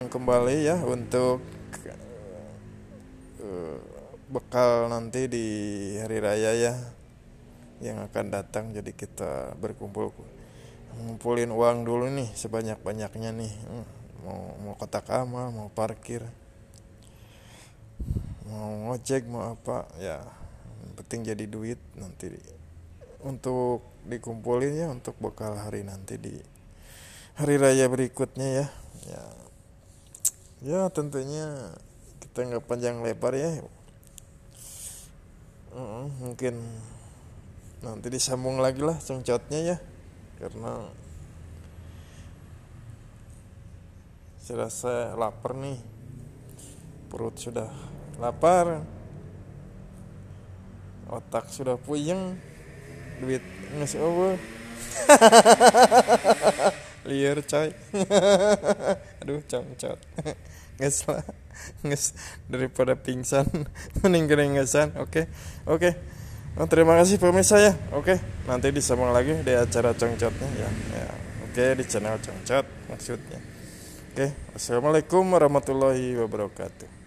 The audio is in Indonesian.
kembali ya untuk uh, bekal nanti di hari raya ya yang akan datang. Jadi kita berkumpul ngumpulin uang dulu nih sebanyak banyaknya nih. Hmm, mau mau kotak amal mau parkir mau ngojek mau apa ya penting jadi duit nanti untuk dikumpulin ya untuk bekal hari nanti di hari raya berikutnya ya. Ya ya tentunya kita nggak panjang lebar ya. Mungkin nanti disambung lagi lah cengcotnya ya. Karena saya rasa lapar nih. Perut sudah lapar. Otak sudah puyeng. Duit nggak over liar coy aduh congcot nges lah nges daripada pingsan mending keringatan oke okay. oke okay. oh, terima kasih pemirsa ya oke okay. nanti disambung lagi di acara congcotnya ya, ya. oke okay, di channel congcot maksudnya oke okay. assalamualaikum warahmatullahi wabarakatuh